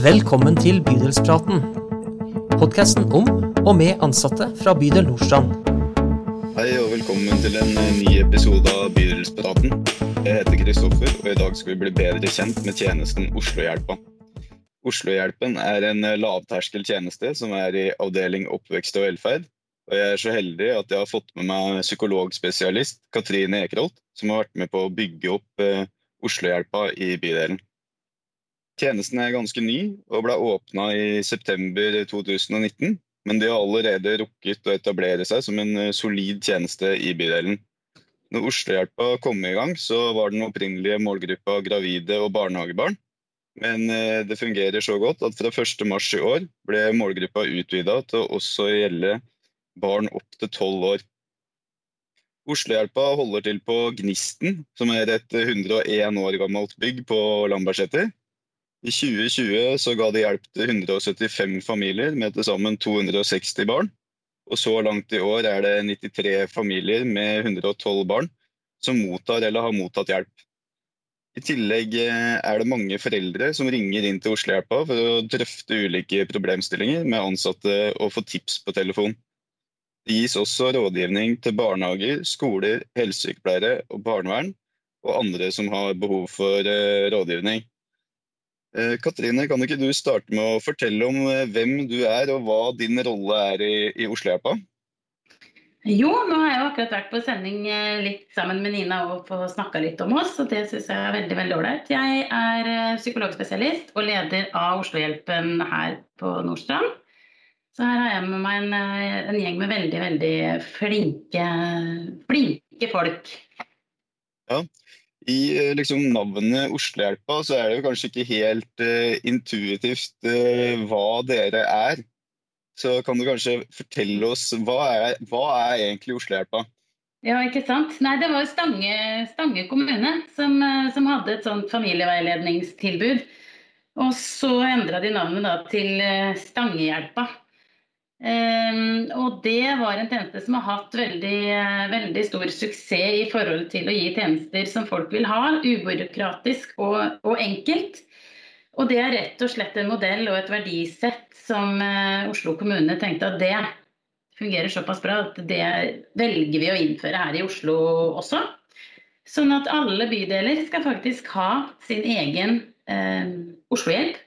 Velkommen til Bydelspraten. Podkasten om og med ansatte fra bydel Nordstrand. Hei og velkommen til en eh, ny episode av Bydelspraten. Jeg heter Kristoffer, og i dag skal vi bli bedre kjent med tjenesten Oslohjelpa. Oslohjelpen er en lavterskeltjeneste lavterskel tjeneste som er i avdeling oppvekst og velferd. Og jeg er så heldig at jeg har fått med meg psykologspesialist Katrine Ekerholt, som har vært med på å bygge opp eh, Oslohjelpa i bydelen. Tjenesten er ganske ny og ble åpna i september 2019. Men de har allerede rukket å etablere seg som en eh, solid tjeneste i bydelen. Når Oslohjelpa kom i gang, så var den opprinnelige målgruppa gravide og barnehagebarn. Men eh, det fungerer så godt at fra 1.3 i år ble målgruppa utvida til å gjelde barn opp til 12 år. Oslohjelpa holder til på Gnisten, som er et 101 år gammelt bygg på Lambertseter. I 2020 så ga de hjelp til 175 familier med til sammen 260 barn. Og så langt i år er det 93 familier med 112 barn som mottar eller har mottatt hjelp. I tillegg eh, er det mange foreldre som ringer inn til Oslohjelpa for å drøfte ulike problemstillinger med ansatte og få tips på telefon. Det gis også rådgivning til barnehager, skoler, helsesykepleiere og barnevern, og andre som har behov for eh, rådgivning. Eh, Katrine, kan ikke du starte med å fortelle om eh, hvem du er og hva din rolle er i, i Oslohjelpa? Jo, nå har jeg jo akkurat vært på sending eh, litt sammen med Nina og snakka litt om oss, og det syns jeg er veldig veldig ålreit. Jeg er psykologspesialist og leder av Oslohjelpen her på Nordstrand. Så her har jeg med meg en, en gjeng med veldig, veldig flinke, flinke folk. Ja, i eh, liksom, navnet Oslohjelpa så er det jo kanskje ikke helt uh, intuitivt uh, hva dere er. Så kan du kanskje fortelle oss hva er, hva er egentlig Oslohjelpa? Ja, ikke sant. Nei, det var Stange, Stange kommune som, som, hadde et sånt familieveiledningstilbud. Og så endra de navnet da til Stangehjelpa. Um, og det var en tjeneste som har hatt veldig, veldig, stor suksess i forhold til å gi tjenester som folk vil ha, ubyråkratisk og, og, enkelt. Og det er rett og slett en modell og et verdisett som uh, Oslo kommune tenkte at det fungerer såpass bra at det velger vi å innføre her i Oslo også. Sånn at alle bydeler skal faktisk ha sin egen uh, Oslohjelp,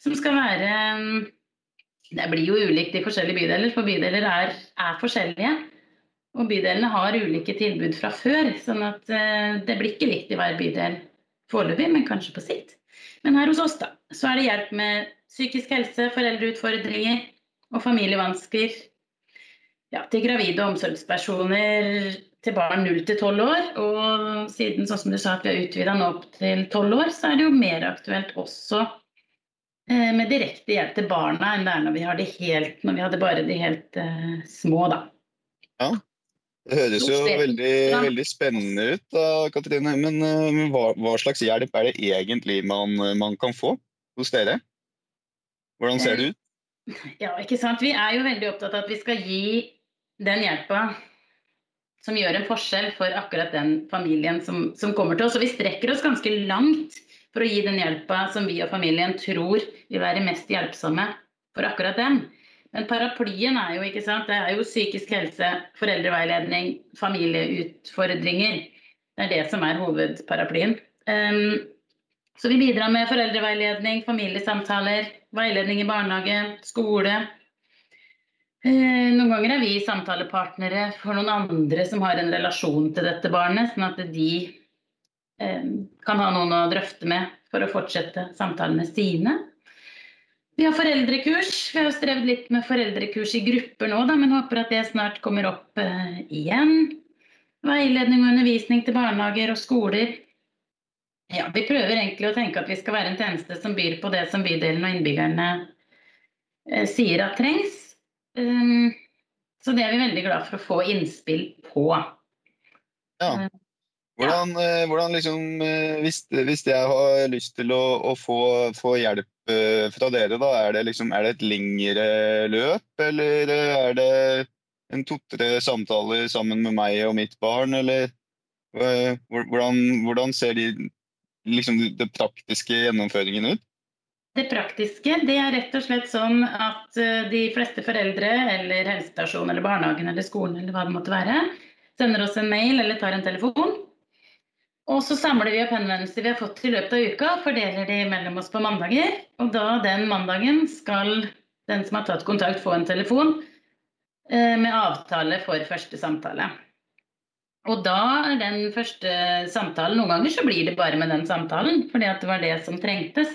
som skal være det blir jo ulikt i forskjellige bydeler, for bydeler er, er, forskjellige. Og bydelene har ulike tilbud fra før, sånn at uh, det blir ikke likt i hver bydel foreløpig, men kanskje på sikt. Men her hos oss da, så er det hjelp med psykisk helse, foreldreutfordringer og familievansker. Ja, til gravide omsorgspersoner til barn 0 til 12 år. Og siden sånn som du sa at vi har utvida nå opp til 12 år, så er det jo mer aktuelt også Eh, med direkte hjelp til barna enn det er når vi har det helt, når vi hadde bare de helt uh, små, da. Ja, det høres jo veldig, veldig spennende ut, da, Katrine. Men uh, hva, hva, slags hjelp er det egentlig man, man, kan få hos dere? Hvordan ser det ut? Ja, ikke sant. Vi er jo veldig opptatt av at vi skal gi den hjelpa som gjør en forskjell for akkurat den familien som, som kommer til oss. Og vi strekker oss ganske langt for å gi den hjelpa som vi og familien tror vil være mest hjelpsomme for akkurat dem. Men paraplyen er jo ikke sant, det er jo psykisk helse, foreldreveiledning, familieutfordringer. Det er det som er hovedparaplyen. Um, så vi bidrar med foreldreveiledning, familiesamtaler, veiledning i barnehage, skole. Uh, noen ganger er vi samtalepartnere for noen andre som har en relasjon til dette barnet, sånn at de kan ha noen å drøfte med for å fortsette samtalene sine. Vi har foreldrekurs. Vi har jo strevd litt med foreldrekurs i grupper nå, da, men håper at det snart kommer opp uh, igjen. Veiledning og undervisning til barnehager og skoler. Ja, Vi prøver egentlig å tenke at vi skal være en tjeneste som byr på det som bydelen og innbyggerne uh, sier at trengs. Um, så det er vi veldig glad for å få innspill på. Ja. Hvordan. Eh, hvordan liksom, eh, hvis, hvis, jeg har lyst til å, å få, få, hjelp eh, fra dere, da, er det, liksom, er det et lengre løp, eller er det en to-tre samtaler sammen med meg og mitt barn, eller hvordan, hvordan ser de liksom, det praktiske gjennomføringen ut? det praktiske det er rett og slett sånn at de fleste foreldre eller helsestasjon eller barnehagen eller skolen eller hva det måtte være, sender oss en mail eller tar en telefon. Og så samler vi opp henvendelser vi har fått i løpet av uka fordeler de mellom oss på mandager. Og da den mandagen skal den som har tatt kontakt, få en telefon eh, med avtale for første samtale. Og da er den første samtalen Noen ganger så blir det bare med den samtalen, fordi at det var det som trengtes.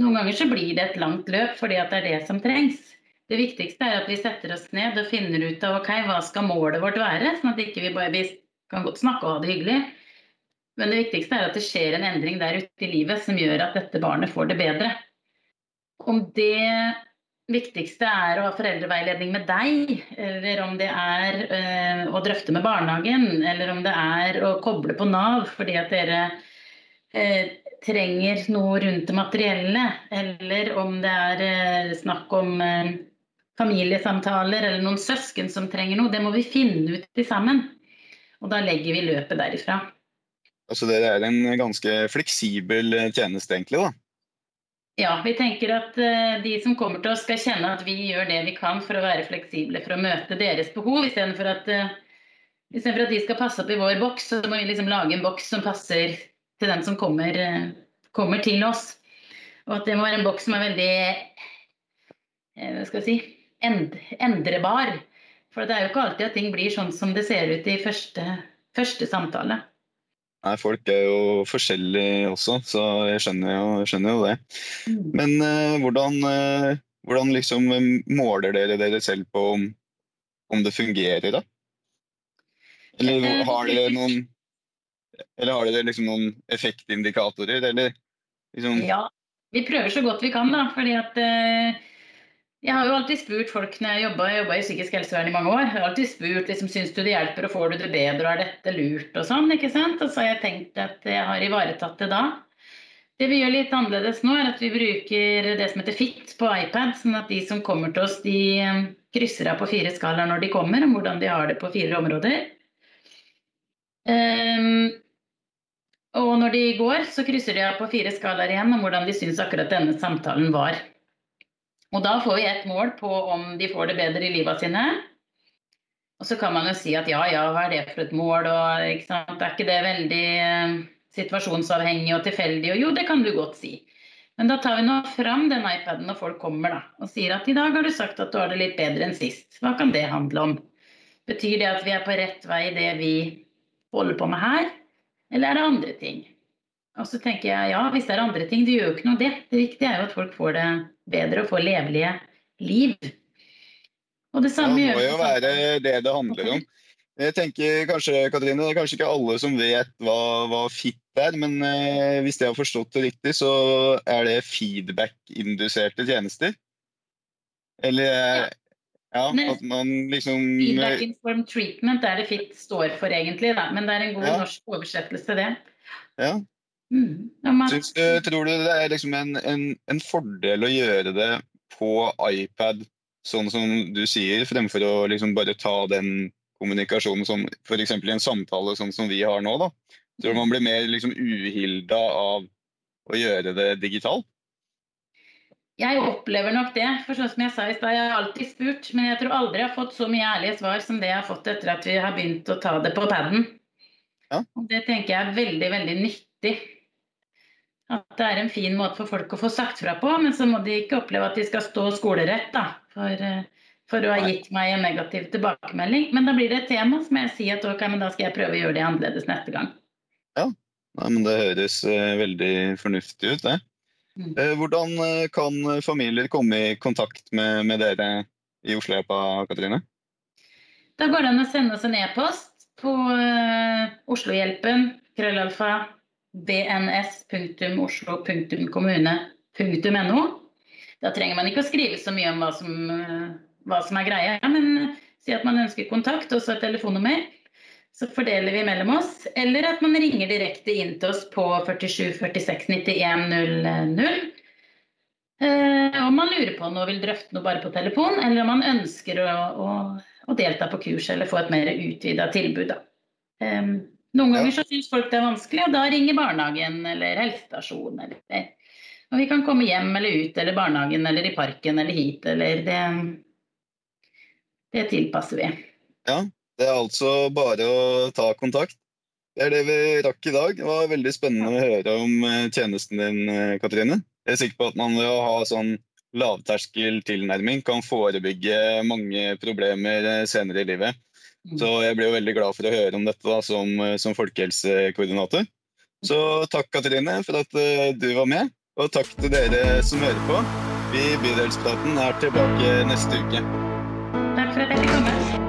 Noen ganger så blir det et langt løp fordi at det er det som trengs. Det viktigste er at vi setter oss ned og finner ut av ok, hva skal målet vårt være, sånn at ikke vi bare vi kan godt snakke og ha det hyggelig. Men det viktigste er at det skjer en endring der ute i livet som gjør at dette barnet får det bedre. Om det viktigste er å ha foreldreveiledning med deg, eller om det er øh, å drøfte med barnehagen, eller om det er å koble på Nav fordi at dere øh, trenger noe rundt det materielle, eller om det er eh, snakk om eh, familiesamtaler eller noen søsken som trenger noe, det må vi finne ut sammen. Og da legger vi løpet derifra. Altså det er en ganske fleksibel eh, tjeneste, egentlig? da? Ja, vi tenker at de som kommer til oss skal kjenne at vi gjør det vi kan for å være fleksible for å møte deres behov, istedenfor at, for at de skal passe opp i vår boks, så må vi liksom lage en boks som passer til den som kommer, eh, kommer, til oss. Og at det må være en boks som er veldig eh, hva skal jeg si, end, endrebar. For det er jo ikke alltid at ting blir sånn som det ser ut i første, første samtale. Nei, folk er jo forskjellige også, så jeg skjønner jo, skjønner jo det. Mm. Men uh, hvordan, uh, hvordan liksom måler dere dere selv på om, om det fungerer, da? Eller har dere noen eller har dere liksom noen effektindikatorer, eller liksom Ja, vi prøver så godt vi kan, da. Fordi at eh, jeg har jo alltid spurt folk når jeg jobba, i psykisk helsevern i mange år. Jeg har alltid spurt liksom, syns du det hjelper, og får du det bedre, og er dette lurt, og sånn. ikke sant? Og så har jeg tenkt at jeg har ivaretatt det da. Det vi gjør litt annerledes nå, er at vi bruker det som heter FIT på iPad. Sånn at de som kommer til oss, de eh, krysser av på fire skalaer når de kommer, om hvordan de har det på fire områder. Um, og når de går, så krysser de av på fire skalaer igjen om hvordan de syns akkurat denne samtalen var. Og da får vi et mål på om de får det bedre i livet sine. Og så kan man jo si at ja, ja, hva er det for et mål, og ikke sant? er ikke det veldig eh, situasjonsavhengig og tilfeldig? Og jo, det kan du godt si. Men da tar vi nå fram den iPaden når folk kommer da, og sier at i dag har du sagt at du har det litt bedre enn sist. Hva kan det handle om? Betyr det at vi er på rett vei i det vi holder på med her? Eller er det andre ting? Og så tenker jeg ja, hvis det er andre ting, det gjør jo ikke noe det. Det viktige er jo at folk får det bedre og får levelige liv. Og det samme gjør Det må jo være det det handler om. Jeg tenker kanskje, Katrine, Det er kanskje ikke alle som vet hva, hva FIT er, men eh, hvis jeg har forstått det riktig, så er det feedback-induserte tjenester? Eller ja. Ja, at man liksom Feedback informed treatment er det FIT står for, egentlig. Da. Men det er en god ja. norsk oversettelse, det. Ja. Mm. Synes, tror du det er liksom en, en, en, fordel å gjøre det på iPad, sånn som du sier, fremfor å liksom bare ta den kommunikasjonen som f.eks. i en samtale sånn som vi har nå? da? Tror du man blir mer liksom uhilda av å gjøre det digitalt? Jeg opplever nok det. For sånn som jeg sa i sted, jeg har alltid spurt, men jeg tror aldri jeg har fått så mye ærlige svar som det jeg har fått etter at vi har begynt å ta det på paden. Ja. Og det tenker jeg er veldig, veldig nyttig. At det er en fin måte for folk å få sagt fra på, men så må de ikke oppleve at de skal stå skolerett da, for, eh, for å ha gitt meg en negativ tilbakemelding. Men da blir det et tema, som jeg sier at ok, men da skal jeg prøve å gjøre det annerledes neste gang. Ja, Nei, men det høres uh, veldig fornuftig ut, det. Mm. Eh, hvordan eh, kan familier komme i kontakt med, med dere i Oslohjelpa, Katrine? Da går det an å sende oss en e-post på Oslohjelpen, krøllalfa, bns.oslo.kommune.no. Da trenger man ikke å skrive så mye om hva som, hva som er greia, men si at man ønsker kontakt, og så et telefonnummer. Så fordeler vi mellom oss. Eller at man ringer direkte inn til oss på 47 46 91 00. Om man lurer på noe vil drøfte noe bare på telefon, eller om man ønsker å, å, å delta på kurs eller få et mer utvida tilbud. Um, noen ganger så syns folk det er vanskelig, og da ringer barnehagen eller helsestasjonen eller Og vi kan komme hjem eller ut eller barnehagen eller i parken eller hit eller det Det tilpasser vi. Ja, det er altså bare å ta kontakt. Det er det vi rakk i dag. Det var veldig spennende å høre om eh, tjenesten din, eh, Katrine. Jeg er sikker på at man ved å ha sånn lavterskel tilnærming kan forebygge mange problemer eh, senere i livet. Mm. Så jeg ble jo veldig glad for å høre om dette da, som, som folkehelsekoordinator. Så takk, Katrine, for at du var med. Og takk til dere som hører på. Vi i Bydelspraten er tilbake neste uke. Takk for at jeg fikk komme.